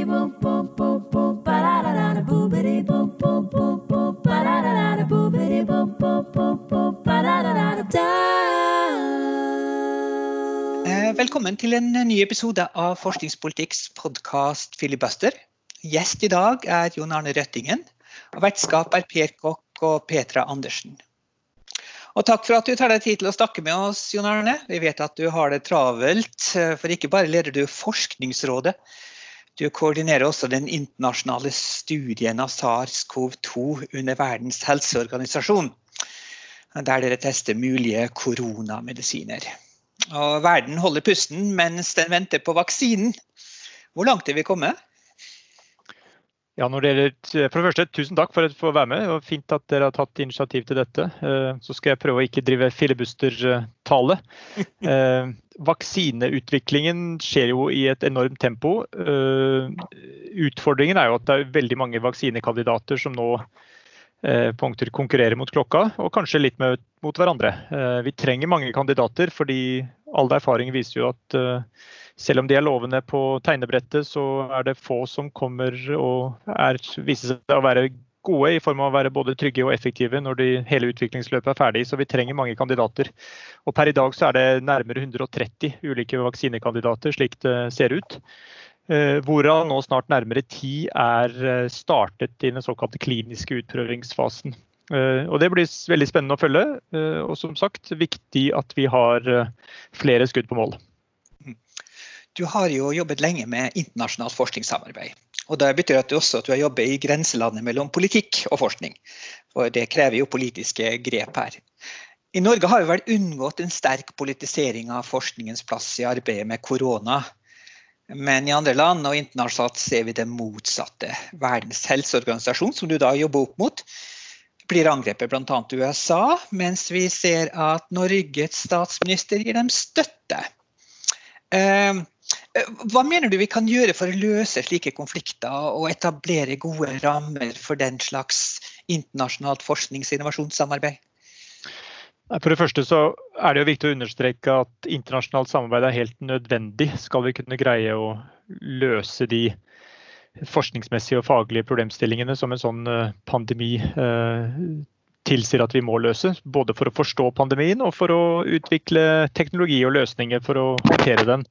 Eh, Velkommen til en ny episode av Forskningspolitikks podkast Filibuster. Gjest i dag er Jon Arne Røttingen, og vertskap er Per Kokk og Petra Andersen. Og takk for at du tar deg tid til å snakke med oss, Jon Arne. Vi vet at du har det travelt, eh, for ikke bare leder du Forskningsrådet, du koordinerer også den internasjonale studien av SARS-CoV-2 under Verdens helseorganisasjon, der dere tester mulige koronamedisiner. Og verden holder pusten mens den venter på vaksinen. Hvor langt er vi kommet? Ja, når det gjelder, for det første, Tusen takk for å få være med. Det var Fint at dere har tatt initiativ til dette. Eh, så skal jeg prøve å ikke drive filibuster-tale. Eh, vaksineutviklingen skjer jo i et enormt tempo. Eh, utfordringen er jo at det er veldig mange vaksinekandidater som nå punkter konkurrerer mot klokka, og kanskje litt med, mot hverandre. Vi trenger mange kandidater, fordi all erfaring viser jo at selv om de er lovende på tegnebrettet, så er det få som kommer og er, viser seg å være gode i form av å være både trygge og effektive når de, hele utviklingsløpet er ferdig. Så vi trenger mange kandidater. Og per i dag så er det nærmere 130 ulike vaksinekandidater, slik det ser ut. Eh, hvorav nå snart nærmere ti er eh, startet i den såkalte kliniske utprøvingsfasen. Eh, og Det blir veldig spennende å følge, og som sagt viktig at vi har flere skudd på mål. Du har jo jobbet lenge med internasjonalt forskningssamarbeid. Og Det betyr at du også at du har jobbet i grenselandet mellom politikk og forskning. Og Det krever jo politiske grep her. I Norge har vi vel unngått en sterk politisering av forskningens plass i arbeidet med korona. Men i andre land og internasjonalt ser vi det motsatte. Verdens helseorganisasjon, som du da jobber opp mot, blir angrepet bl.a. USA, mens vi ser at Norges statsminister gir dem støtte. Eh, hva mener du vi kan gjøre for å løse slike konflikter og etablere gode rammer for den slags internasjonalt forsknings- og innovasjonssamarbeid? For det første så er det jo viktig å understreke at internasjonalt samarbeid er helt nødvendig. Skal vi kunne greie å løse de forskningsmessige og faglige problemstillingene som en sånn eh, pandemi eh, tilsier at vi må løse. Både for å forstå pandemien og for å utvikle teknologi og løsninger for å håndtere den.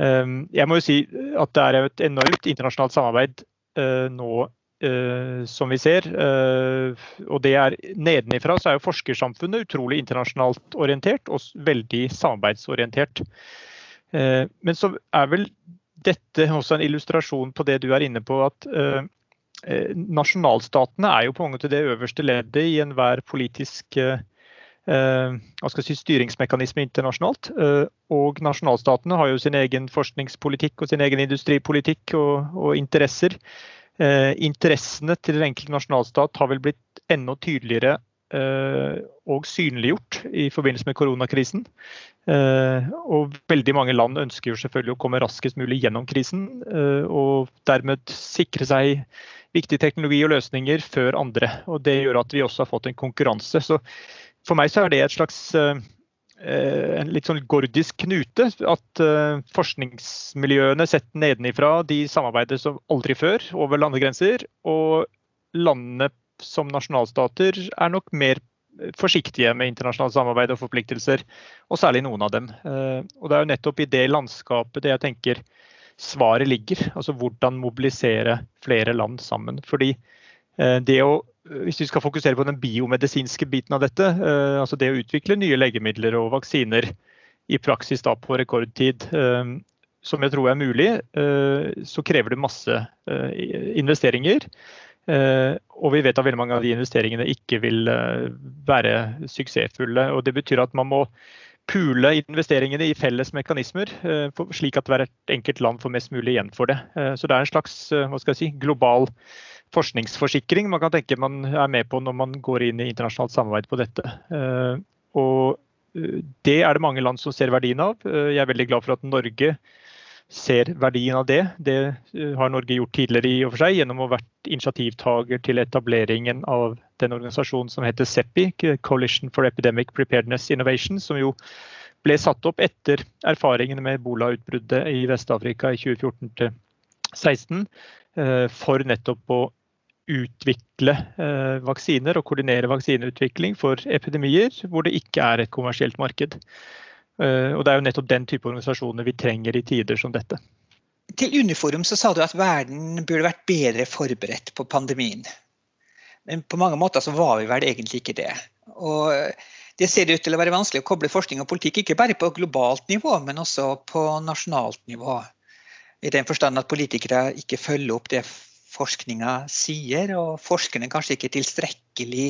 Ehm, jeg må jo si at det er et enormt internasjonalt samarbeid eh, nå eh, som vi ser. Eh, og det er nedenifra så er jo forskersamfunnet utrolig internasjonalt orientert og veldig samarbeidsorientert. Men så er vel dette også en illustrasjon på det du er inne på, at nasjonalstatene er jo på mange måter det øverste leddet i enhver politisk si, styringsmekanisme internasjonalt. Eh, og nasjonalstatene har jo sin egen forskningspolitikk og sin egen industripolitikk og, og interesser. Eh, interessene til den enkelte nasjonalstat har vel blitt enda tydeligere og synliggjort i forbindelse med koronakrisen. Og veldig mange land ønsker jo selvfølgelig å komme raskest mulig gjennom krisen, og dermed sikre seg viktig teknologi og løsninger før andre. Og Det gjør at vi også har fått en konkurranse. Så for meg så er det et slags eh, en litt sånn gordisk knute. At uh, forskningsmiljøene sett nedenifra de samarbeider som aldri før over landegrenser. Og landene som nasjonalstater er nok mer forsiktige med internasjonalt samarbeid og forpliktelser. Og særlig noen av dem. Og det er jo nettopp i det landskapet det jeg tenker svaret ligger. Altså hvordan mobilisere flere land sammen. Fordi det å hvis vi skal fokusere på den biomedisinske biten av dette, eh, altså det å utvikle nye legemidler og vaksiner i praksis da på rekordtid, eh, som jeg tror er mulig, eh, så krever det masse investeringer. Og vi vet at veldig mange av de investeringene ikke vil være suksessfulle. og Det betyr at man må pule investeringene i felles mekanismer, slik at hvert enkelt land får mest mulig igjen for det. Så det er en slags hva skal jeg si, global forskningsforsikring man kan tenke man er med på når man går inn i internasjonalt samarbeid på dette. Eh, og eh, det er det mange land som ser verdien av. Eh, jeg er veldig glad for at Norge ser verdien av det. Det har Norge gjort tidligere i og for seg, gjennom å ha vært initiativtaker til etableringen av den organisasjonen som heter CEPI, Coalition for Epidemic Preparedness Innovation, som jo ble satt opp etter erfaringene med ebola-utbruddet i Vest-Afrika i 2014-2016, for nettopp å utvikle vaksiner og koordinere vaksineutvikling for epidemier hvor det ikke er et kommersielt marked. Og Det er jo nettopp den type organisasjoner vi trenger i tider som dette. Til Uniforum så sa du at verden burde vært bedre forberedt på pandemien. Men på mange måter så var vi vel egentlig ikke det. Og det ser ut til å være vanskelig å koble forskning og politikk ikke bare på globalt nivå, men også på nasjonalt nivå. I den forstand at politikere ikke følger opp det forskninga sier, og forskerne kanskje ikke er tilstrekkelig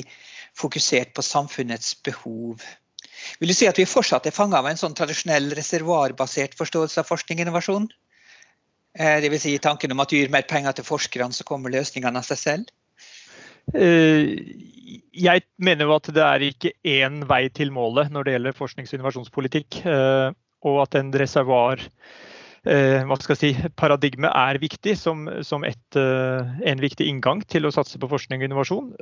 fokusert på samfunnets behov. Vil du si at vi fortsatt er fanga av en sånn tradisjonell reservoarbasert forståelse av forskning og innovasjon? Eh, Dvs. Si tanken om at du gir mer penger til forskerne, så kommer løsningene av seg selv? Eh, jeg mener jo at det er ikke én vei til målet når det gjelder forsknings- og innovasjonspolitikk. Eh, og at en reservoar eh, hva skal jeg si, paradigme er viktig som, som et, en viktig inngang til å satse på forskning og innovasjon.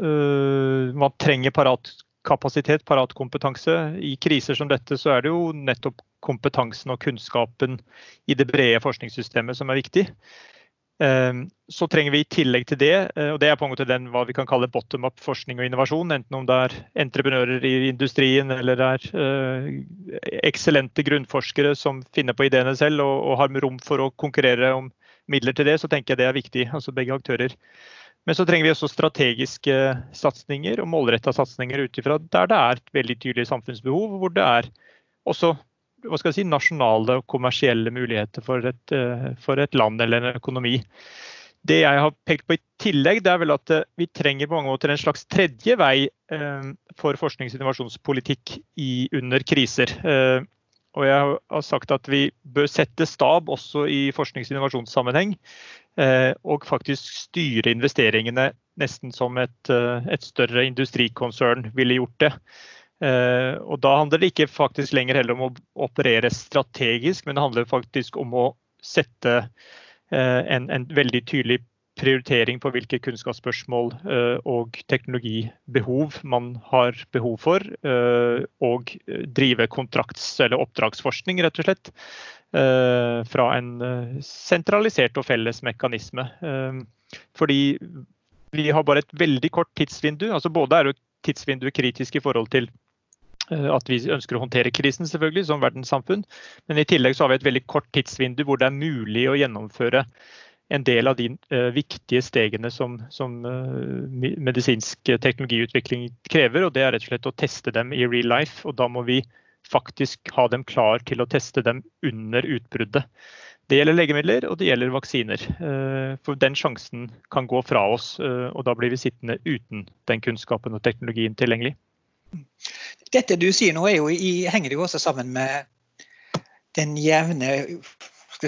Man trenger parat kapasitet, parat kompetanse. I kriser som dette så er det jo nettopp kompetansen og kunnskapen i det brede forskningssystemet som er viktig. Ehm, så trenger vi i tillegg til det, eh, og det er på en måte den hva vi kan kalle bottom up forskning og innovasjon, enten om det er entreprenører i industrien eller det er uh, eksellente grunnforskere som finner på ideene selv og, og, har rom for å konkurrere om midler til det, så tenker jeg det er viktig. Altså begge aktører. Men så trenger vi også strategiske satsinger og målretta satsinger ut ifra der det er et veldig tydelig samfunnsbehov, hvor det er også hva skal jeg si, nasjonale og kommersielle muligheter for et, eh, for et, land eller en økonomi. Det jeg har pekt på i tillegg, det er vel at eh, vi trenger på mange måter en slags tredje vei eh, for forsknings- og innovasjonspolitikk i, under kriser. Og jeg har sagt at vi bør sette stab også i forsknings- og innovasjonssammenheng. Og faktisk styre investeringene nesten som et, et større industrikonsern ville gjort det. Eh, og Da handler det ikke faktisk lenger heller om å operere strategisk, men det handler faktisk om å sette eh, en, en veldig tydelig prioritering på hvilke kunnskapsspørsmål eh, og teknologibehov man har behov for, og drive kontrakts- eller oppdragsforskning, rett og slett. Fra en sentralisert og felles mekanisme. Fordi vi har bare et veldig kort tidsvindu. altså Både er tidsvinduet kritisk i forhold til at vi ønsker å håndtere krisen selvfølgelig som verdenssamfunn. Men i tillegg så har vi et veldig kort tidsvindu hvor det er mulig å gjennomføre en del av de uh, viktige stegene som, som uh, medisinsk teknologiutvikling krever. og Det er rett og slett å teste dem i real life. og Da må vi faktisk ha dem klar til å teste dem under utbruddet. Det gjelder legemidler og det gjelder vaksiner. For den sjansen kan gå fra oss, og da blir vi sittende uten den kunnskapen og teknologien tilgjengelig. Dette du sier nå jo henger jo også sammen med den jevne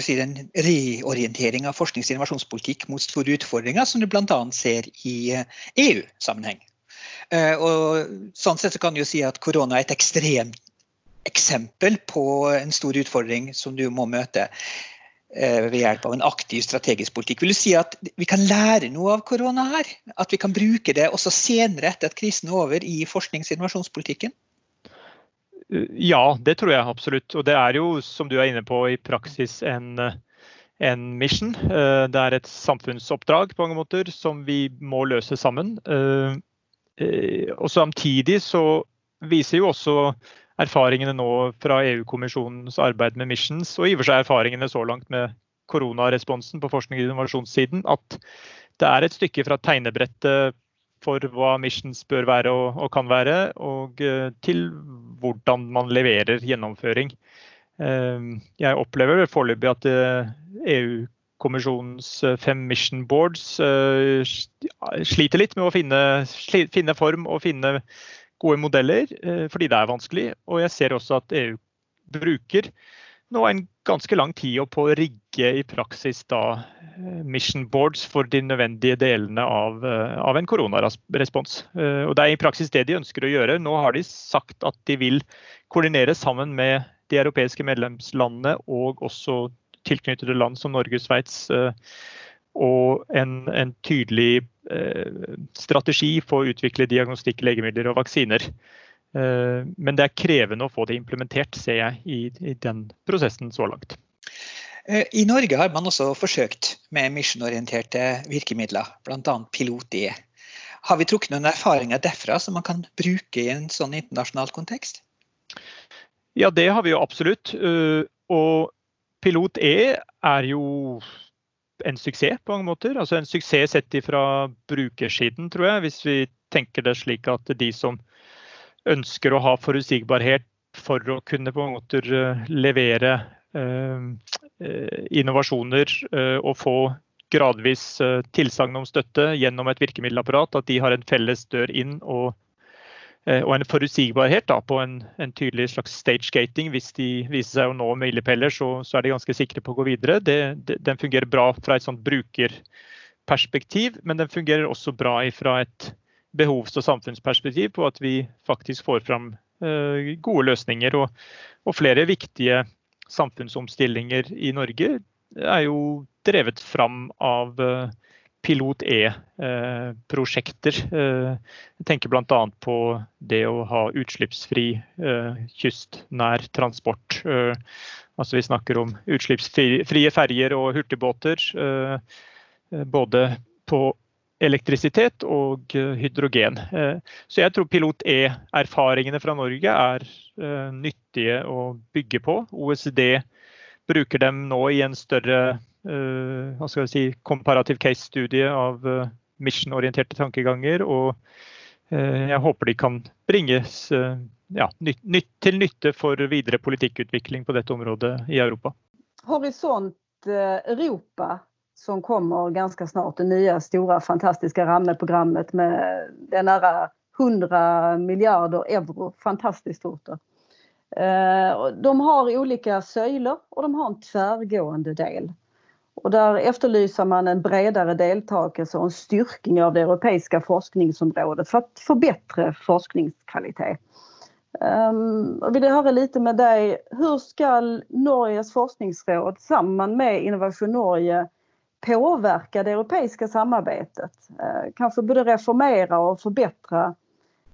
si, den reorientering av forsknings- og innovasjonspolitikk mot store utfordringer, som du bl.a. ser i EU-sammenheng. Eh, e og sånn sett så kan du si at korona er et ekstremt eksempel på en stor utfordring som du må møte. Eh, ved hjelp av en aktiv strategisk politikk. Vil du si at vi kan lære noe av korona her? At vi kan bruke det også senere etter at krisen er over i forsknings- og innovasjonspolitikken? Eh, ja, det tror jeg absolutt. Og det er jo, som du er inne på, i praksis en, en mission. Eh, det er et samfunnsoppdrag på mange måter som vi må løse sammen. Og samtidig så viser jo også erfaringene nå fra EU-kommisjonens arbeid med missions, og i og for seg erfaringene så langt med koronaresponsen på forskning- og innovasjonssiden, at det er et stykke fra tegnebrettet for hva missions bør være og, og kan være, og uh, til hvordan man leverer gjennomføring. Uh, jeg opplever foreløpig at uh, EU-kommisjonens fem mission boards sliter litt med å finne, finne form og finne gode modeller, eh, fordi det er vanskelig. Og jeg ser også at EU bruker nå en ganske lang tid på å rigge i praksis da eh, mission boards for de nødvendige delene av, eh, av en koronarespons. Og Det er i praksis det de ønsker å gjøre. Nå har de sagt at de vil koordinere sammen med de europeiske medlemslandene og også tilknyttede land som Norge, Sveits og en, en tydelig eh, strategi for å utvikle diagnostikk, legemidler og vaksiner. Eh, men det er krevende å få det implementert, ser jeg, i, i den prosessen så langt. I Norge har man også forsøkt med mission-orienterte virkemidler, bl.a. Pilot-E. Har vi trukket noen erfaringer derfra som man kan bruke i en sånn internasjonal kontekst? Ja, det har vi jo absolutt. Og Pilot E er jo en suksess på mange måter. Altså en suksess sett fra brukersiden, tror jeg. Hvis vi tenker det slik at de som ønsker å ha forutsigbarhet for å kunne på mange måter eh, levere eh, eh, innovasjoner og få gradvis tilsagn om støtte gjennom et virkemiddelapparat, at de har en felles dør inn og Eh, og en forutsigbarhet da, på en, en, tydelig slags stage-gating. Hvis de viser seg å nå milepæler, så, så, er de ganske sikre på å gå videre. Det, det, den fungerer bra fra et sånt brukerperspektiv, men den fungerer også bra fra et behovs- og samfunnsperspektiv på at vi faktisk får fram uh, gode løsninger. Og, og, flere viktige samfunnsomstillinger i Norge er jo drevet fram av uh, pilot E-prosjekter. Eh, jeg tenker bl.a. på det å ha utslippsfri eh, kystnær transport. Eh, altså vi snakker om utslippsfrie ferjer og hurtigbåter. Både på elektrisitet og hydrogen. Så jeg tror pilot E-erfaringene fra Norge er nyttige å bygge på. OECD bruker dem nå i en større Eh, hva skal jeg si, komparativ case-studie av eh, mission-orienterte tankeganger. Og eh, jeg håper de kan bringes ja, nytt, til nytte for videre politikkutvikling på dette området i Europa. Horisont Europa som kommer ganske snart, det nye store, fantastiske rammeprogrammet med det nære 100 milliarder euro. Fantastisk stort. De har ulike søyler, og de har en tverrgående del. Och där efterlyser man en bredare deltakelse och en styrking av det europeiska forskningsområdet för att förbättra forskningskvalitet. Um, och vill höra lite med dig, hur ska Norges forskningsråd samman med Innovation Norge påverka det europeiska samarbetet? Uh, kanske både reformera och förbättra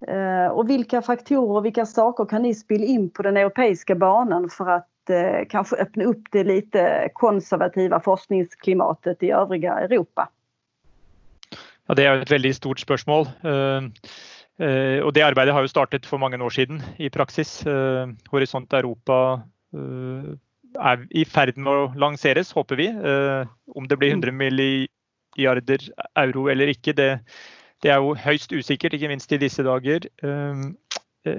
uh, och vilka faktorer och vilka saker kan ni spela in på den europeiska banan för att eh, kanske öppna upp det lite konservativa forskningsklimatet i övriga Europa? Ja, det er et veldig stort spørsmål. Uh, uh, og Det arbeidet har jo startet for mange år siden i praksis. Uh, Horisont Europa er i ferd med å lanseres, håper vi. Om det blir 100 milliarder euro eller ikke, det, det er jo høyst usikkert, ikke minst i disse dager. Eh,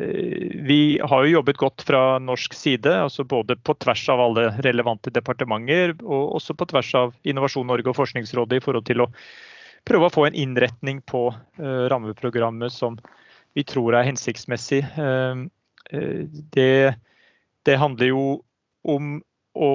vi har jo jobbet godt fra norsk side, altså både på tvers av alle relevante departementer og også på tvers av Innovasjon Norge og Forskningsrådet i forhold til å prøve å få en innretning på uh, rammeprogrammet som vi tror er hensiktsmessig. Uh, det, det, handler jo om å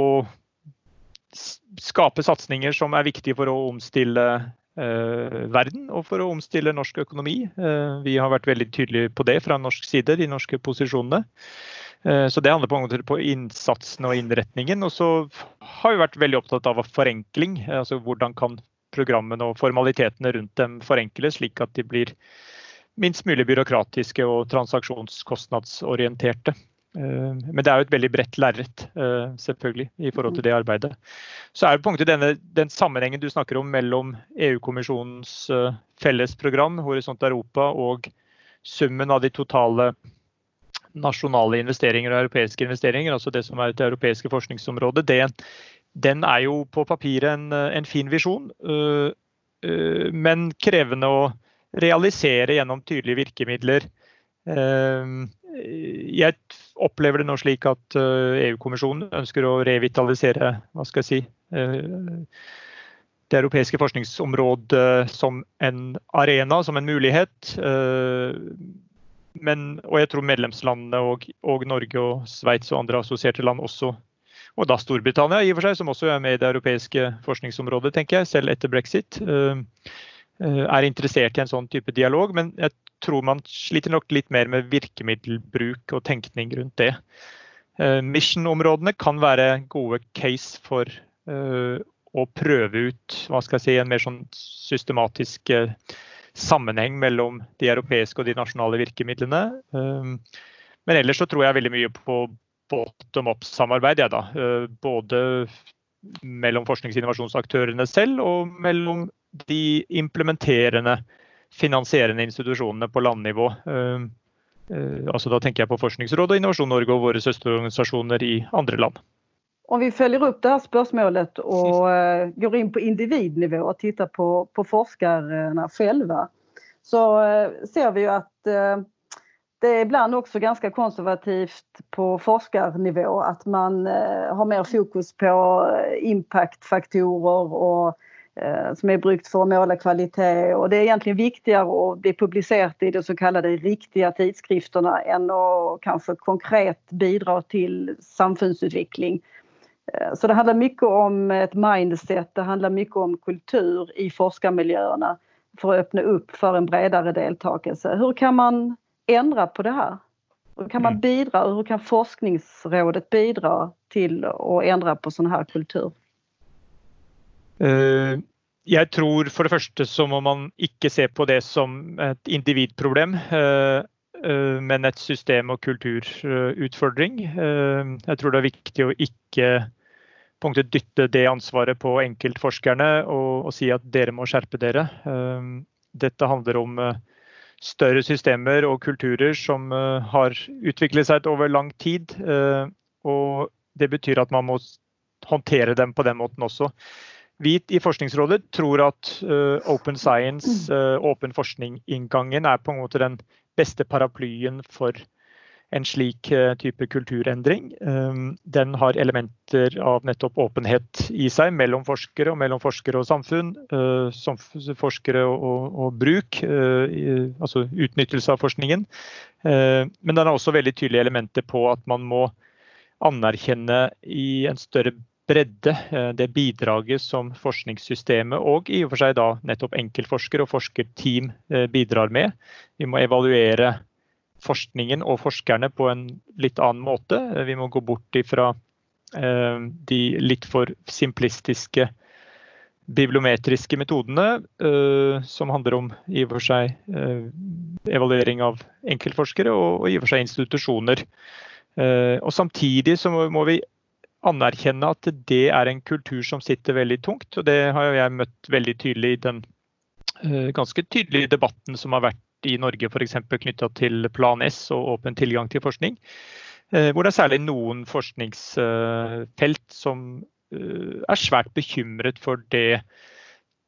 skape satsinger som er viktige for å omstille Eh, verden og for å omstille norsk økonomi. Eh, vi har vært veldig tydelige på det fra norsk side, de norske posisjonene. Eh, så Det handler på, en måte på innsatsen og innretningen. Og så har vi vært veldig opptatt av forenkling. altså Hvordan kan programmene og formalitetene rundt dem forenkles, slik at de blir minst mulig byråkratiske og transaksjonskostnadsorienterte. Eh, men det er jo et veldig bredt lerret eh, selvfølgelig, i forhold til det arbeidet. Så er det på en måte denne, den sammenhengen du snakker om mellom EU-kommisjonens felles fellesprogram Horisont Europa og summen av de totale nasjonale investeringer og europeiske investeringer, altså det som er et europeiske forskningsområde, det, den er jo på papiret en, en fin visjon, men krevende å realisere gjennom tydelige virkemidler. Jeg opplever det nå slik at eh, EU-kommisjonen ønsker å revitalisere hva skal jeg si, eh, det europeiske forskningsområdet som en arena, som en mulighet. Eh, men, og jeg tror medlemslandene og, og Norge og Sveits og andre assosierte land også, og da Storbritannia i og for seg, som også er med i det europeiske forskningsområdet, tenker jeg, selv etter brexit, er interessert i en sånn type dialog. Men jeg tror man sliter nok litt mer med virkemiddelbruk og tenkning rundt det. Uh, Mission-områdene kan være gode case for uh, å prøve ut hva skal jeg si, en mer sånn systematisk sammenheng mellom de europeiske og de nasjonale virkemidlene. Men ellers så tror jeg veldig mye på bottom up-samarbeid. Ja, både mellom forsknings- og innovasjonsaktørene selv og mellom de implementerende, finansierende institusjonene på landnivå. Altså da tenker jeg på Forskningsrådet og Innovasjon Norge og våre søsterorganisasjoner i andre land. Om vi følger opp det her spørsmålet och eh, går inn på individnivå og tittar på, på forskerne selv, så eh, ser vi jo eh, det är ibland också ganska konservativt på forskarnivå att man har mer fokus på impactfaktorer och som är brukt för att måla kvalitet och det är egentligen viktigare att bli publicerat i de så kallade riktiga tidskrifterna än att kanske konkret bidra till samfundsutveckling. Eh, så det handlar mycket om ett mindset, det handlar mycket om kultur i forskarmiljöerna för att öppna upp för en bredare deltagelse. Hur kan man ändra på det här? Hur kan man bidra och hur kan forskningsrådet bidra till att ändra på sån här kultur? Uh, jeg tror for det første så må man ikke se på det som et individproblem. Uh, men et system- og kulturutfordring. Jeg tror det er viktig å ikke punktet dytte det ansvaret på enkeltforskerne og, og si at dere må skjerpe dere. Dette handler om større systemer og kulturer som har utviklet seg over lang tid. Og det betyr at man må håndtere dem på den måten også. Vi i Forskningsrådet tror at open science, åpen forskning-inngangen, er på en måte den beste paraplyen for en slik eh, type kulturendring. Ehm, den har elementer av nettopp åpenhet i seg mellom forskere og mellom forskere og samfunn. Eh, forskere og, bruk, eh, altså utnyttelse av forskningen. Men den har også veldig tydelige elementer på at man må anerkjenne i en større bredde det bidraget som forskningssystemet og i og for seg da nettopp enkeltforskere og forskerteam bidrar med. Vi må evaluere forskningen og forskerne på en litt annen måte. Vi må gå bort ifra eh, de litt for simplistiske bibliometriske metodene, eh, som handler om i og for seg eh, evaluering av enkeltforskere og i og for seg institusjoner. Og Samtidig så må vi anerkjenne at det er en kultur som sitter veldig tungt. og Det har jeg møtt veldig tydelig i den ganske tydelige debatten som har vært i Norge f.eks. knytta til Plan S og åpen tilgang til forskning. Eh, hvor det er særlig noen forskningsfelt som eh, er svært bekymret for det,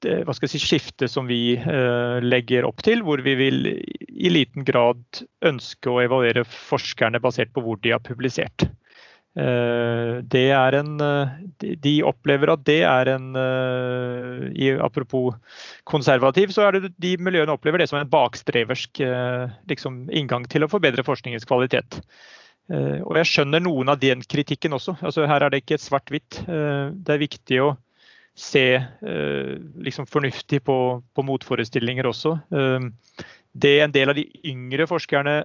hva skal jeg si, skiftet som vi eh, legger opp til. Hvor vi vil i liten grad ønske å evaluere forskerne basert på hvor de har publisert. Eh, det er en, eh, de opplever at det er en eh, Apropos konservativ, så er det de miljøene opplever det som en bakstreversk liksom, inngang til å forbedre forskningens kvalitet. Og jeg skjønner noen av den kritikken også. Altså, her er det ikke et svart-hvitt. Det er viktig å se liksom, fornuftig på, på, motforestillinger også. Det en del av de yngre forskerne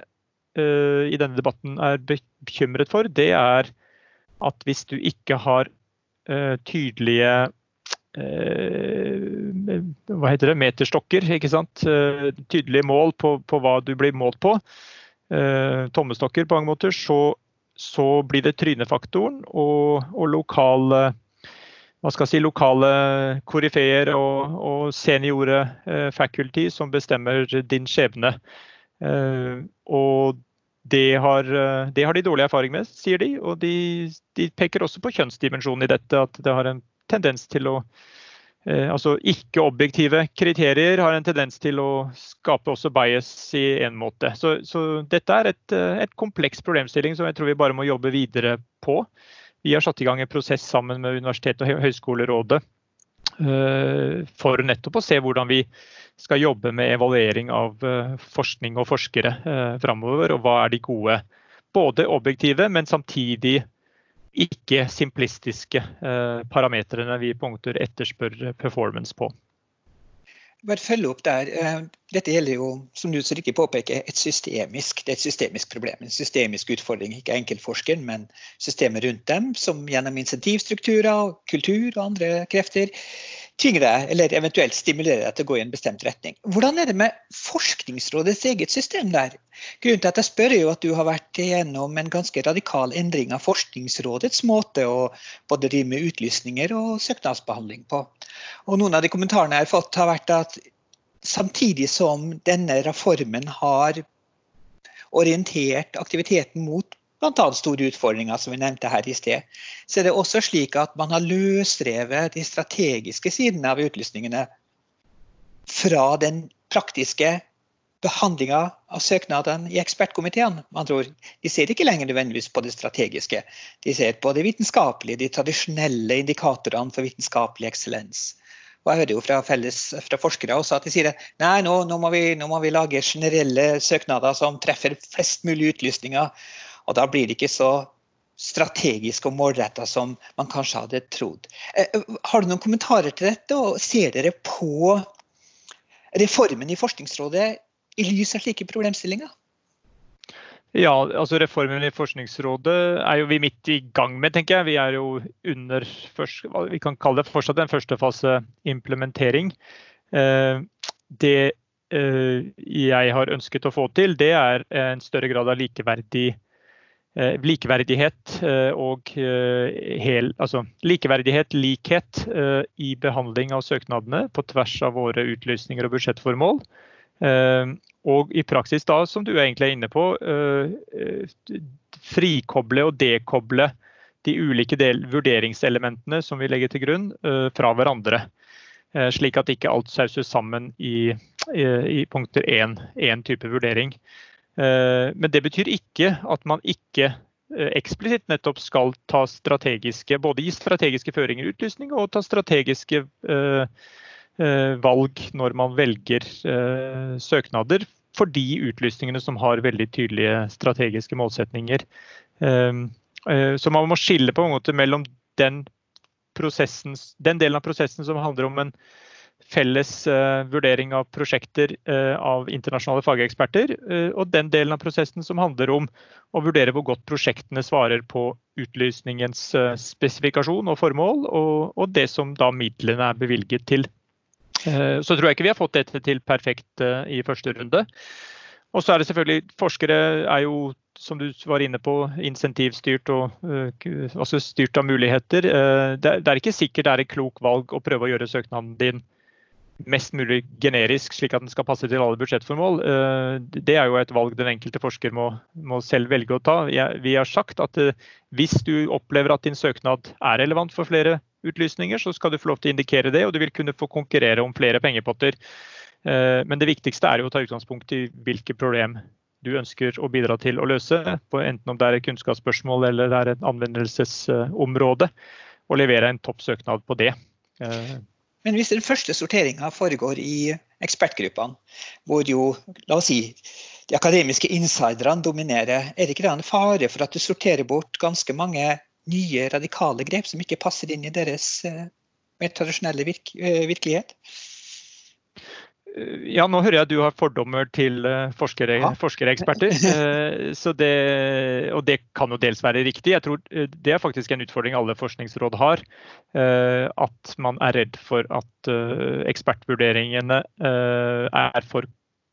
i denne debatten er bekymret for, det er at hvis du ikke har uh, tydelige uh, hva heter det, meterstokker, ikke sant? Uh, tydelige mål på, på, hva du blir målt på, tommestokker på mange måter, så, så blir det trynefaktoren og, og lokale hva skal jeg si, lokale koryfeer og, og seniore faculty som bestemmer din skjebne. og det har, eh, det har, de dårlig erfaring med, sier de. Og de, de, peker også på kjønnsdimensjonen i dette. At det har en tendens til å eh, Altså ikke-objektive kriterier har en tendens til å skape også bias i en måte. Så, så dette er et, eh, et kompleks problemstilling som jeg tror vi bare må jobbe videre på. Vi har satt i gang en prosess sammen med Universitetet og Høgskolerådet eh, for nettopp å se hvordan vi skal jobbe med evaluering av eh, forskning og forskere eh, framover. Og hva er de gode, både objektive, men samtidig ikke simplistiske eh, parametrene vi punkter etterspør performance på. Bare følge opp der. Dette gjelder jo, som du så riktig påpeker, et systemisk, det er et systemisk problem. En systemisk utfordring. Ikke enkeltforskeren, men systemet rundt dem, som gjennom insentivstrukturer, kultur og andre krefter tvinge deg, eller eventuelt stimulere deg til å gå i en bestemt retning. Hvordan er det med Forskningsrådets eget system der? Grunnen til at jeg spør er jo at du har vært igjennom en ganske radikal endring av Forskningsrådets måte å både drive med utlysninger og søknadsbehandling på. Og noen av de kommentarene jeg har fått, har vært at samtidig som denne reformen har orientert aktiviteten mot bl.a. store utfordringer, som vi nevnte her i sted, så er det også slik at man har løsrevet de strategiske sidene av utlysningene fra den praktiske behandlinga av søknaden i ekspertkomiteen. Man tror, De ser ikke lenger nødvendigvis på det strategiske. De ser på det vitenskapelige, de tradisjonelle indikatorene for vitenskapelig eksellens. Og jeg hører jo fra, felles, fra forskere også at de sier at nå, nå, nå, må vi, lage generelle søknader som treffer flest mulig utlysninger. Og da blir det ikke så strategisk og målretta som man kanskje hadde trodd. Eh, har du noen kommentarer til dette, og ser dere på reformen i Forskningsrådet i lys av slike problemstillinger? Ja, altså Reformen i Forskningsrådet er jo vi midt i gang med, tenker jeg. Vi er jo under først, vi kan kalle det fortsatt en første fase implementering. Eh, det eh, jeg har ønsket å få til, det er en større grad av likeverdig, likeverdighet og hel, altså likeverdighet, likhet i behandling av søknadene på tvers av våre utlysninger og budsjettformål. Og i praksis da, som du egentlig er inne på, eh, frikoble og dekoble de ulike del, vurderingselementene som vi legger til grunn, eh, fra hverandre. Eh, slik at ikke alt sauses sammen i, i, i punkter én type vurdering. Men det betyr ikke at man ikke eksplisitt nettopp skal ta strategiske, både gi strategiske føringer utlysning og ta strategiske Eh, valg når man velger eh, søknader for de utlysningene som har veldig tydelige strategiske målsetninger. Eh, så man må skille på en måte mellom den, den delen av prosessen som handler om en felles vurdering av prosjekter av internasjonale fageksperter, og den delen av prosessen som handler om å vurdere hvor godt prosjektene svarer på utlysningens spesifikasjon og formål, og, og det som da midlene er bevilget til. Eh, så tror jeg ikke vi har fått dette til perfekt eh, i første runde. Og så er det selvfølgelig Forskere er jo, som du var inne på, insentivstyrt og altså styrt av muligheter. Det er ikke sikkert det er et klok valg å prøve å gjøre søknaden din mest mulig generisk, slik at den skal passe til alle budsjettformål. Det er jo et valg den enkelte forsker må, må selv velge å ta. Vi har sagt at hvis du opplever at din søknad er relevant for flere utlysninger, så skal du få lov til å indikere det, og du vil kunne få konkurrere om flere pengepotter. Eh, men det viktigste er jo å ta utgangspunkt i hvilke problem du ønsker å bidra til å løse, enten om det er et kunnskapsspørsmål eller det er et anvendelsesområde, og levere en topp søknad på det. Men hvis den første sorteringa foregår i ekspertgruppene, hvor jo la oss si, de akademiske insiderne dominerer, er det ikke da en fare for at du sorterer bort ganske mange nye, radikale grep som ikke passer inn i deres eh, mer tradisjonelle virk eh, virkelighet? Eh, ja, nå hører jeg at du har fordommer til forskere, ja. forskereksperter. Så det, og det kan jo dels være riktig. Jeg tror Det er faktisk en utfordring alle forskningsråd har. At man er redd for at ekspertvurderingene er for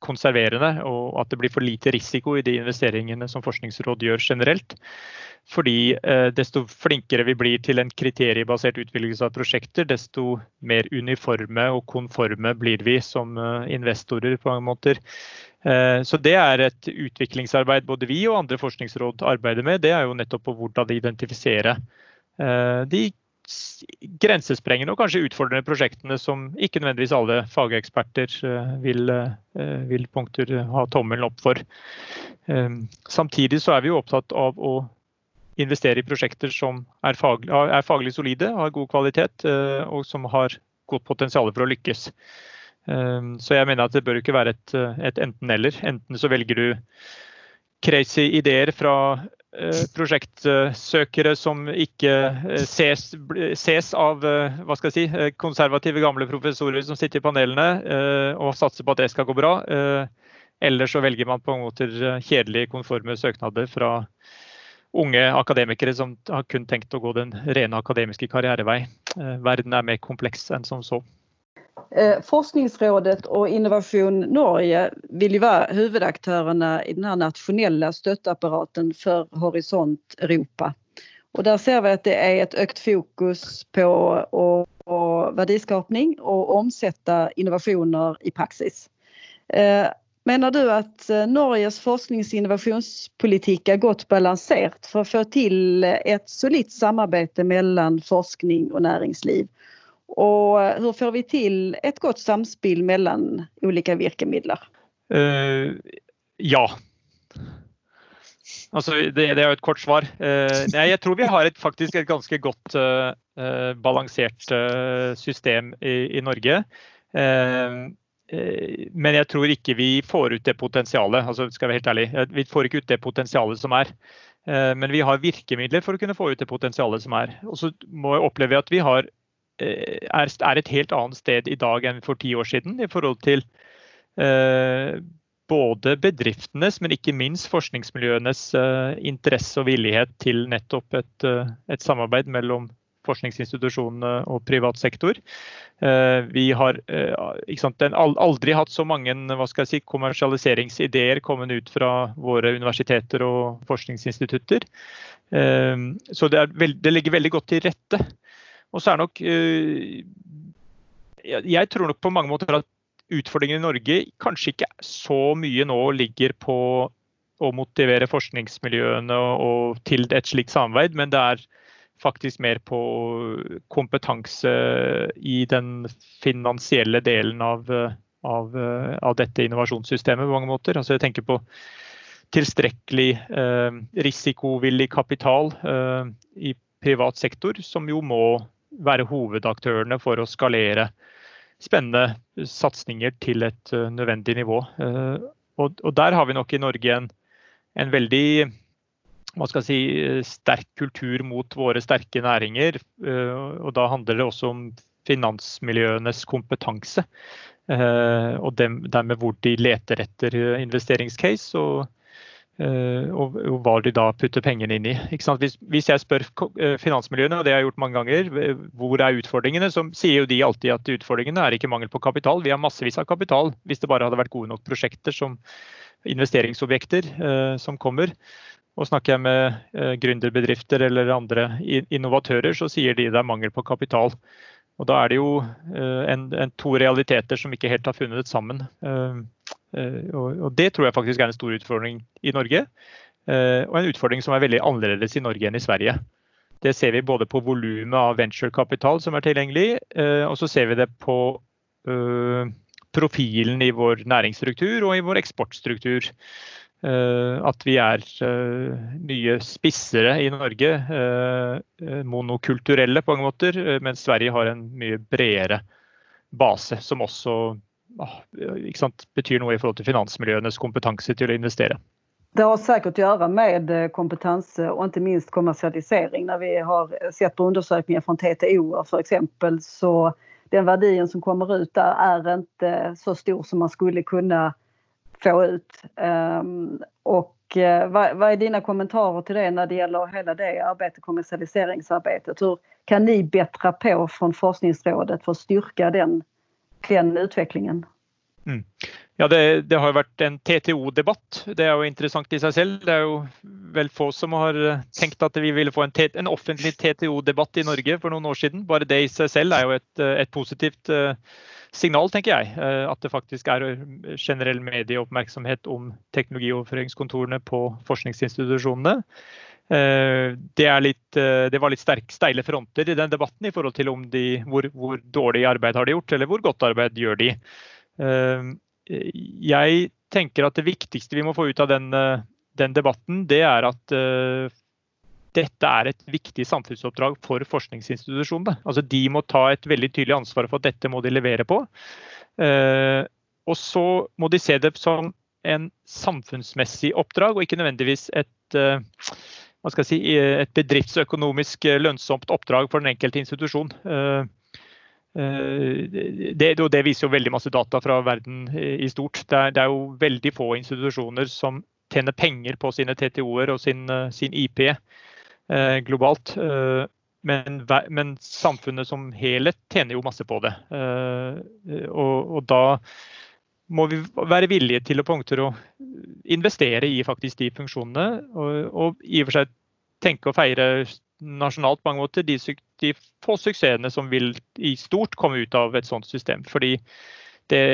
konserverende, og at det blir for lite risiko i de investeringene som Forskningsråd gjør generelt. Fordi eh, desto flinkere vi blir til en kriteriebasert utvelgelse av prosjekter, desto mer uniforme og konforme blir vi som eh, investorer på mange måter. Eh, så det er et utviklingsarbeid både vi og andre forskningsråd arbeider med. Det er jo nettopp på hvordan identifisere identifiserer. de grensesprengende og kanskje utfordrende prosjektene som ikke nødvendigvis alle fageksperter eh, vil, eh, vil punkter ha tommelen opp for. Eh, samtidig så er vi jo opptatt av å investere i prosjekter som er faglig, er faglig solide, har god kvalitet og som har godt potensial for å lykkes. Så jeg mener at det bør ikke være et, et enten-eller. Enten så velger du crazy ideer fra Eh, prosjektsøkere som ikke eh, ses, ses av eh, si, konservative gamle professorer som sitter i panelene og satser på at det skal gå bra. Eller så velger man på en måte kjedelige, konforme søknader fra unge akademikere som har kun tenkt å gå den rene akademiske karrierevei. Verden er mer kompleks enn som så. Eh, Forskningsrådet och Innovation Norge vill ju vara huvudaktörerna i den här nationella stöttapparaten för Horisont Europa. Och där ser vi att det är ett økt fokus på och, och värdiskapning och innovationer i praxis. Mener menar du att eh, Norges forsknings og innovasjonspolitikk er godt balansert for å få til et solidt samarbeid mellom forskning og näringsliv? Och hur får vi till ett godt samspill mellan olika virkemidler? Uh, ja. Altså, det, det, er jo et kort svar. Uh, nei, jeg tror vi har et, faktisk et ganske godt uh, balansert system i, i Norge. men jeg tror ikke vi får ut det potensialet. Altså, skal være helt ærlig. Vi får ikke ut det potensialet som er. Men vi har virkemidler for å kunne få ut det potensialet som er. Og så må jeg oppleve at vi har Eh, er, er, et helt annet sted i dag enn for ti år siden i forhold til eh, både bedriftenes, men ikke minst forskningsmiljøenes eh, interesse og villighet til nettopp et, eh, et samarbeid mellom forskningsinstitusjonene og privat sektor. Eh, vi har eh, sant, aldri hatt så mange si, kommersialiseringsideer kommet ut fra våre universiteter og forskningsinstitutter. Så det, veld, det ligger veldig godt til rette og så er nok eh, Jeg tror nok på mange måter at utfordringen i Norge kanskje ikke så mye nå ligger på å motivere forskningsmiljøene og til et slikt samarbeid, men det er faktisk mer på kompetanse i den finansielle delen av, av, av dette innovasjonssystemet på mange måter. Altså jeg tenker på tilstrekkelig eh, risikovillig kapital eh, i privat sektor, som jo må være hovedaktørene for å skalere spennende satsinger til et eh, nødvendig nivå. Eh, og, der har vi nok i Norge en, en veldig si, sterk kultur mot våre sterke næringer. Eh, og da handler det også om finansmiljøenes kompetanse. Og dermed hvor de leter etter investeringscase. og Eh, og, hva de da putter pengene inn i. Hvis, jeg spør eh, finansmiljøene, og det har jeg gjort mange ganger, hvor er utfordringene, så sier jo de alltid at utfordringene er ikke mangel på kapital. Vi har massevis av kapital hvis det bare hadde vært gode nok prosjekter som investeringsobjekter eh, som kommer. Og snakker jeg med eh, gründerbedrifter eller andre innovatører, så sier de det er mangel på kapital. Og da er det jo eh, en, en to realiteter som ikke helt har funnet sammen. Eh, Eh, og det tror jeg faktisk er en stor utfordring i Norge. Eh, og en utfordring som er veldig annerledes i Norge enn i Sverige. Det ser vi både på volumet av venturekapital som er tilgjengelig, eh, og så ser vi det på profilen i vår næringsstruktur og i vår eksportstruktur. At vi er mye spissere i Norge, monokulturelle på mange måter, mens Sverige har en mye bredere base, som også betyr noe i forhold til finansmiljøenes kompetanse til å investere. Det har säkert å gjøre med kompetanse og ikke minst kommersialisering. Når vi har sett på undersökningar från TTO för exempel så den verdien som kommer ut der er ikke så stor som man skulle kunne få ut. Um, och hva er dine kommentarer til det når det gjelder hele det arbeidet, kommersialiseringsarbetet? Hur kan ni bättra på fra Forskningsrådet for å styrke den den utvecklingen. Mm. Ja, det, det, har vært en TTO-debatt. Det er jo interessant i seg selv. Det er jo vel få som har eh, tenkt at vi ville få en, en offentlig TTO-debatt i Norge for noen år siden. Bare det i seg selv er jo et, eh, et positivt uh, signal, tenker jeg. At det faktisk er generell medieoppmerksomhet om teknologioverføringskontorene på forskningsinstitusjonene. Eh, det, litt, eh, det, var litt sterk, steile fronter i den debatten i forhold til de, hvor, hvor, dårlig arbeid har de gjort, eller hvor godt arbeid gjør de. Eh, jeg tenker at det viktigste vi må få ut av den, den debatten, det er at dette er et viktig samfunnsoppdrag for forskningsinstitusjonene. Altså, de må ta et veldig tydelig ansvar for at dette må de levere på. Og så må de se det som en samfunnsmessig oppdrag, og ikke nødvendigvis et si, et bedriftsøkonomisk eh, lønnsomt oppdrag for den enkelte institusjon. Eh, eh, det, det, viser jo veldig masse data fra verden i stort. Det er, det er jo veldig få institusjoner som tjener penger på sine TTO-er og sin, sin IP globalt. Men, men, samfunnet som helhet tjener jo masse på det. og da må vi være villige til å punkter å investere i faktisk de funksjonene. Og, og i og for seg tenke å feire nasjonalt på mange måter de, de, få suksessene som vil i stort komme ut av et sånt system. Fordi det,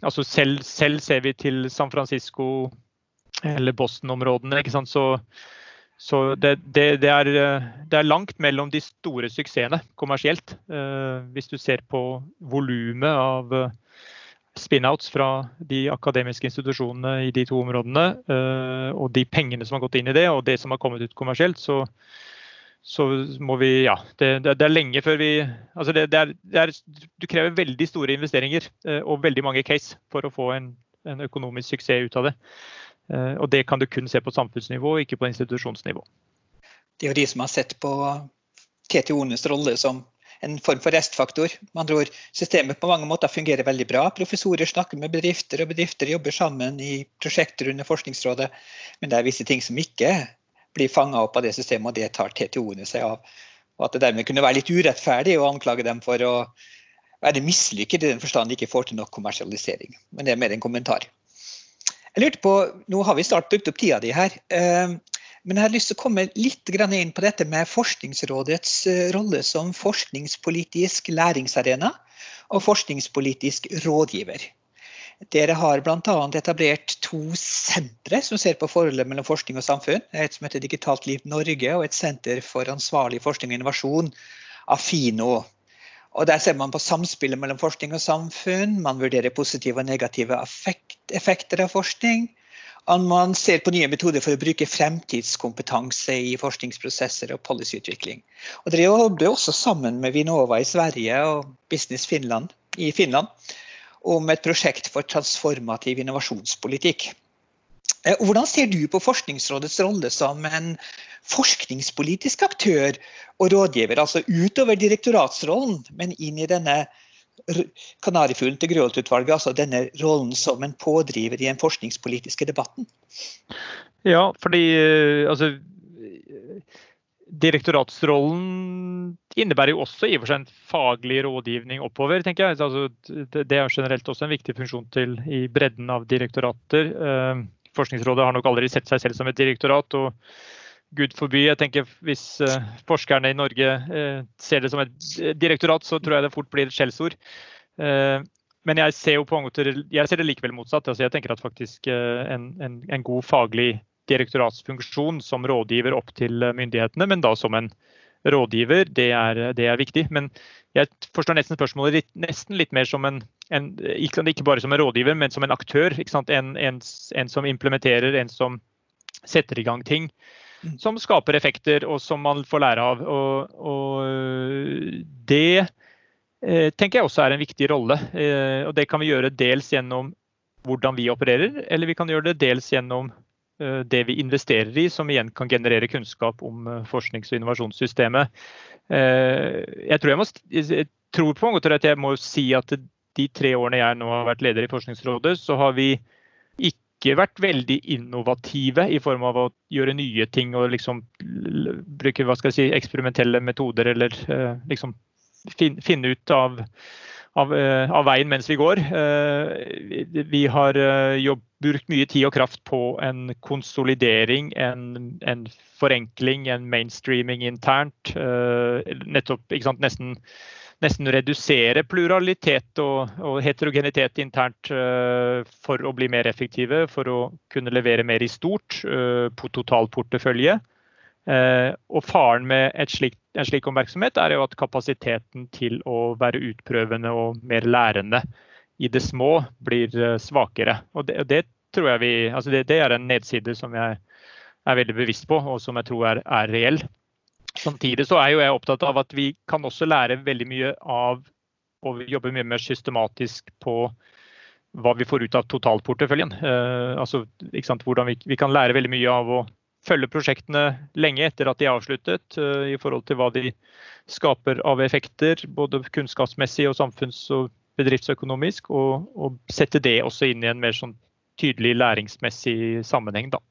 altså selv, selv ser vi til San Francisco eller Boston-områdene. Så, så det, det, er, det, er, langt mellom de store suksessene kommersielt. Eh, hvis du ser på volumet av spin-outs fra de akademiske institusjonene i de to områdene, eh, og de pengene som har gått inn i det, og det som har kommet ut kommersielt, så, så må vi Ja. Det, det, det, er lenge før vi Altså det, det er, er, Du krever veldig store investeringer eh, og veldig mange case for å få en, en økonomisk suksess ut av det. Eh, og det kan du kun se på samfunnsnivå, ikke på institusjonsnivå. Det er jo de som har sett på TTO-enes rolle som en form for restfaktor. Med andre ord, systemet på mange måter fungerer veldig bra. Professorer snakker med bedrifter, og bedrifter jobber sammen i prosjekter under Forskningsrådet. Men det er visse ting som ikke blir fanga opp av det systemet, og det tar TTO-ene seg av. Og at det dermed kunne være litt urettferdig å anklage dem for å være mislykket i den forstand de ikke får til nok kommersialisering. Men det er mer en kommentar. Jeg lurte på, Nå har vi snart brukt opp tida di her. Men jeg har lyst til å komme litt inn på dette med Forskningsrådets eh, rolle som forskningspolitisk læringsarena og forskningspolitisk rådgiver. Dere har bl.a. etablert to sentre som ser på forholdet mellom forskning og samfunn. Et som heter Digitalt Liv Norge, og et senter for ansvarlig forskning og innovasjon, Afino. Og Der ser man på samspillet mellom forskning og samfunn. Man vurderer positive og negative effekter av forskning. Man ser på nye metoder for å bruke fremtidskompetanse i forskningsprosesser og policyutvikling. Og Dere jobber også sammen med Vinova i Sverige og Business Finland i Finland om et prosjekt for transformativ innovasjonspolitikk. Eh, hvordan ser du på Forskningsrådets rolle som en forskningspolitisk aktør og rådgiver, altså utover direktoratsrollen, men inn i denne kanarifuglen til Grøholt-utvalget, altså denne rollen som en pådriver i den forskningspolitiske debatten? Ja, fordi eh, altså Direktoratsrollen innebærer jo også i og for seg en faglig rådgivning oppover, tenker jeg. Altså, det er generelt også en viktig funksjon til i bredden av direktorater. Eh, Forskningsrådet har nok aldri sett seg selv som et direktorat. og Gud forby. Jeg tenker Hvis uh, forskerne i Norge uh, ser det som et direktorat, så tror jeg det fort blir et skjellsord. Uh, men jeg ser jo på måter, jeg ser det likevel motsatt. Altså jeg tenker at faktisk en, en, en, god faglig direktoratsfunksjon som rådgiver opp til myndighetene, men da som en rådgiver, det er, det er viktig. Men jeg forstår nesten spørsmålet litt, nesten litt mer som en, en, ikke bare som en rådgiver, men som en aktør. En, som implementerer, en som setter i gang ting som skaper effekter, og som man får lære av. Og, og det eh, tenker jeg også er en viktig rolle. Eh, og det kan vi gjøre dels gjennom hvordan vi opererer, eller vi kan gjøre det dels gjennom det vi investerer i, som igjen kan generere kunnskap om forsknings- og innovasjonssystemet. Jeg tror, jeg, må, jeg tror på en måte at jeg må si at de tre årene jeg nå har vært leder i Forskningsrådet, så har vi ikke vært veldig innovative i form av å gjøre nye ting og liksom bruke hva skal jeg si, eksperimentelle metoder eller uh, liksom finne ut av, av, uh, av, veien mens vi går. Uh, vi har jobb, brukt mye tid og kraft på en konsolidering, en, en forenkling, en mainstreaming internt. nettopp, ikke sant, nesten nesten redusere pluralitet og, og heterogenitet internt uh, for å bli mer effektive, for å kunne levere mer i stort uh, på totalportefølje. Uh, og faren med slik, en slik oppmerksomhet er jo at kapasiteten til å være utprøvende og mer lærende i det små blir svakere. Og det, det tror jeg vi, altså det, det, er en nedside som jeg er veldig bevisst på, og som jeg tror er, er reell. Samtidig så er jo jeg opptatt av at vi kan også lære veldig mye av og jobbe mye mer systematisk på hva vi får ut av totalporteføljen. Eh, altså, Hvordan vi, vi, kan lære veldig mye av å følge prosjektene lenge etter at de er avsluttet, eh, i forhold til hva de skaper av effekter, både kunnskapsmessig og samfunns- og bedriftsøkonomisk. Og, og, sette det også inn i en mer sånn tydelig læringsmessig sammenheng. Da.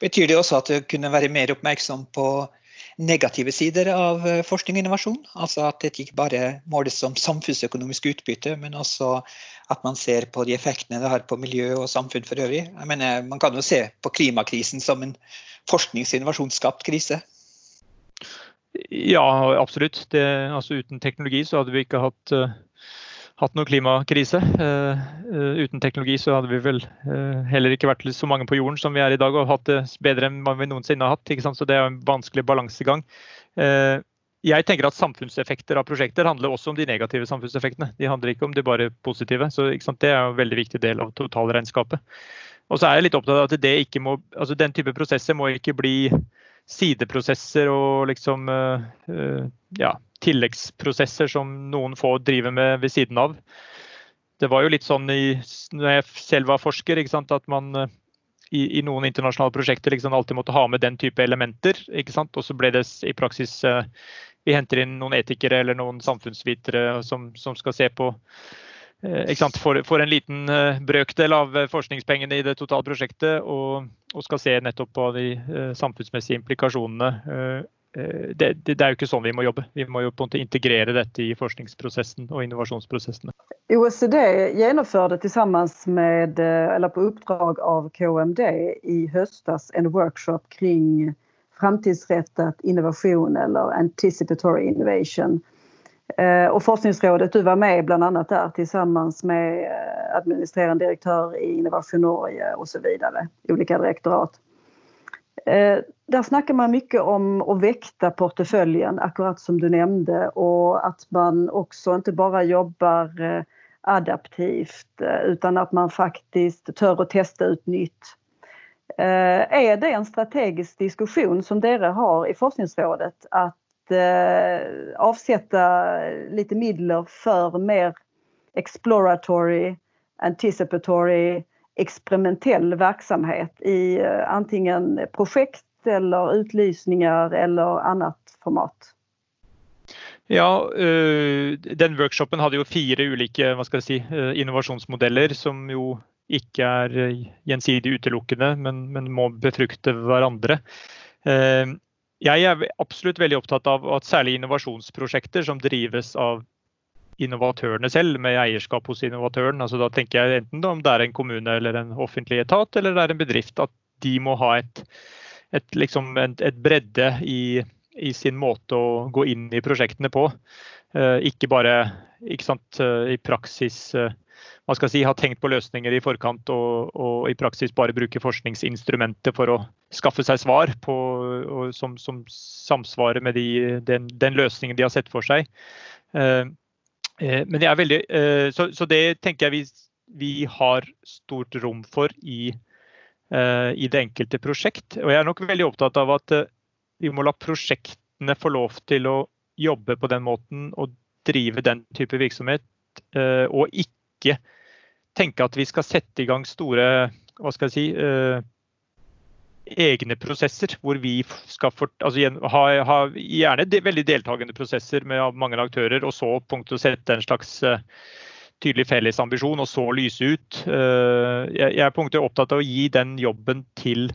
Betyr det også at du kunne være mer oppmerksom på negative sider av eh, forskning og innovasjon. Altså at det ikke bare måles som samfunnsøkonomisk utbytte, men også at man ser på de effektene det har på miljø og samfunn for øvrig. Jeg mener, Man kan jo se på klimakrisen som en forsknings- og innovasjonsskapt krise. Ja, absolutt. Det, altså, uten teknologi så hadde vi ikke hatt uh hatt noen klimakrise. Uh, uh, uten teknologi så hadde vi vel uh, heller ikke vært så mange på jorden som vi er i dag, og hatt det bedre enn vi noensinne har hatt. Så det er en vanskelig balansegang. jeg tenker at samfunnseffekter av prosjekter handler også om de negative samfunnseffektene. De handler ikke om de bare positive. Så det er en veldig viktig del av totalregnskapet. Og så er jeg litt opptatt av at det ikke må, altså den type prosesser må ikke bli sideprosesser og liksom ja, tilleggsprosesser som noen få driver med ved siden av. Det var jo litt sånn i, når jeg selv var forsker, at man eh, i, i, noen internasjonale prosjekter liksom alltid måtte ha med den type elementer. Og så ble det i praksis eh, Vi henter inn noen etikere eller noen samfunnsvitere som, som skal se på eh, for, for, en liten brøkdel av forskningspengene i det totale prosjektet, og, og skal se nettopp på de samfunnsmessige implikasjonene Eh, det, det, det, er jo ikke sånn vi må jobbe. Vi må jo på en måte integrere dette i forskningsprosessen og innovasjonsprosessene. OECD gjennomførte med, eh, eller på oppdrag av KMD i høstas en workshop kring framtidsrettet innovasjon eller anticipatory innovation. Eh, och Forskningsrådet, du var med bland annat där tillsammans med administrerende direktør i Innovation Norge och så vidare, olika direktorat. Eh, där snackar man mycket om att väkta portföljen, akkurat som du nämnde, och att man också inte bara jobbar eh, adaptivt eh, utan att man faktiskt tør å teste ut nytt. Är det en strategisk diskussion som dere har i Forskningsrådet att avsätta lite midler för mer exploratory, anticipatory experimentell verksamhet i eh, antingen projekt eller utlysninger eller annet format. Ja, eh, den workshopen hadde jo fire ulike si, eh, innovasjonsmodeller som jo ikke er gjensidig utelukkende, men, men, må befrukte hverandre. Jeg er absolutt veldig opptatt av at særlig innovasjonsprosjekter som drives av innovatørene selv, med eierskap hos innovatøren. Altså, da tenker jeg enten om det er en kommune eller en offentlig etat eller det er en bedrift, at de må ha et, et, liksom, et, et bredde i, i, sin måte å gå inn i prosjektene på. Uh, ikke bare sant, uh, i praksis man skal si, ha tenkt på løsninger i forkant og, og i praksis bare bruke forskningsinstrumenter for å skaffe seg svar på, som, som, samsvarer med de, den, den, løsningen de har sett for seg. Eh, men jeg er veldig, eh, så, så det tenker jeg vi, vi, har stort rom for i, eh, i, det enkelte prosjekt. Og jeg er nok veldig opptatt av at vi må la prosjektene få lov til å jobbe på den måten og drive den type virksomhet, og ikke tenke at vi skal sette i gang store hva skal jeg si, egne prosesser hvor vi skal for, altså, ha, ha, gjerne de, veldig deltakende prosesser med mange aktører, og så punkt å sette en slags uh, tydelig felles ambisjon, og så lyse ut. Jeg, jeg punktet opptatt av å gi den jobben til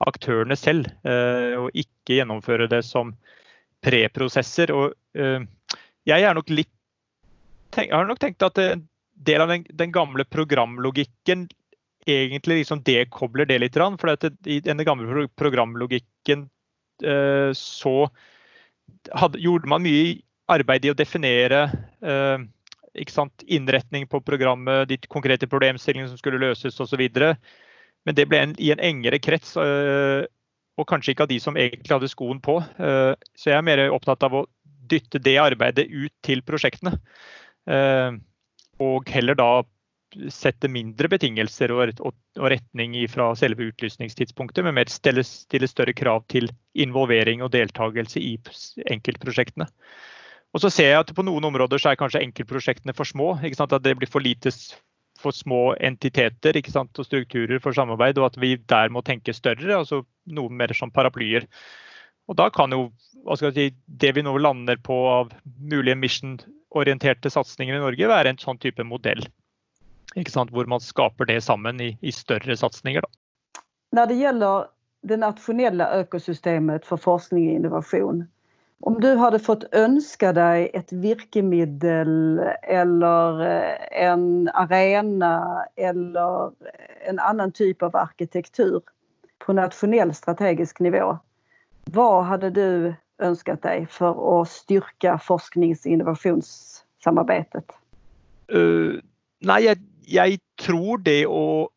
aktørene selv, og ikke gjennomføre det som preprosesser. Og jeg er nok litt tenk, har nok tenkt at en del av den, den gamle programlogikken egentlig liksom dekobler det litt. For det, i den gamle programlogikken eh, så hadde, gjorde man mye arbeid i å definere eh, innretning på programmet, de konkrete problemstillingene som skulle løses osv. Men det ble en, i en engere krets, eh, og kanskje ikke av de som egentlig hadde skoen på. Uh, så jeg er mer opptatt av å dytte det arbeidet ut til prosjektene. Uh, og heller da sette mindre betingelser og, retning fra selve utlysningstidspunktet, men mer stille, større krav til involvering og deltakelse i enkeltprosjektene. Og så ser jeg at på noen områder så er kanskje enkeltprosjektene for små. At det blir for lite for små entiteter og strukturer for samarbeid, og at vi der må tenke større, altså noe mer som paraplyer. Og da kan jo si, det vi nå lander på av mulige mission-orienterte satsinger i Norge, være en sånn type modell hvor man skaper det sammen i, i større satsinger. Når det gjelder det nasjonelle økosystemet for forskning og innovasjon. Om du hadde fått ønske deg et virkemiddel eller eh, en arena eller en annen typ av arkitektur på nasjonell strategisk nivå. Vad hade du önskat dig för att styrka forsknings och innovationssamarbetet? Uh, nei, jeg, jeg, tror det å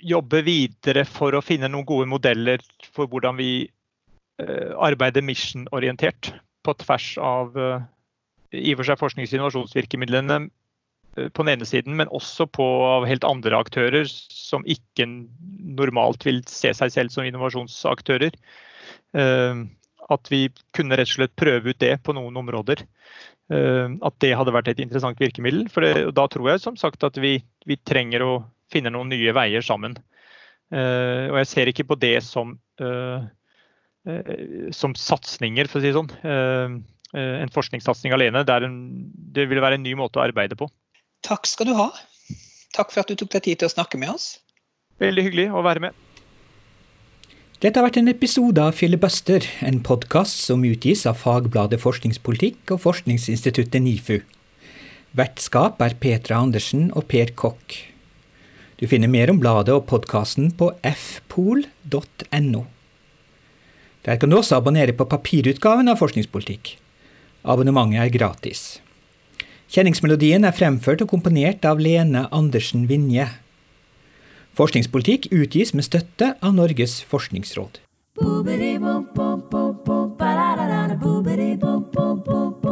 jobbe videre for å finne noen gode modeller for hvordan vi uh, arbeider mission-orientert på tvers av uh, i og for seg forsknings- og innovasjonsvirkemidlene på den ene siden, men også på av helt andre aktører som ikke normalt vil se seg selv som innovasjonsaktører. At vi kunne rett og slett prøve ut det på noen områder. Eh, at det hadde vært et interessant virkemiddel. For det, da tror jeg som sagt at vi, vi, trenger å finne noen nye veier sammen. Eh, og jeg ser ikke på det som, eh, som satsinger, for å si det sånn. En forskningssatsing alene. Det, en, det vil være en ny måte å arbeide på. Takk skal du ha. Takk for at du tok deg tid til å snakke med oss. Veldig hyggelig å være med. Dette har vært en episode av Filibuster, en podkast som utgis av fagbladet Forskningspolitikk og forskningsinstituttet NIFU. Vertskap er Petra Andersen og Per Kokk. Du finner mer om bladet og podkasten på fpol.no. Der kan du også abonnere på papirutgaven av Forskningspolitikk. Abonnementet er gratis. Kjenningsmelodien er fremført og komponert av Lene Andersen Vinje. Forskningspolitikk utgis med støtte av Norges forskningsråd. Boobity, boop, boop, boop, boop,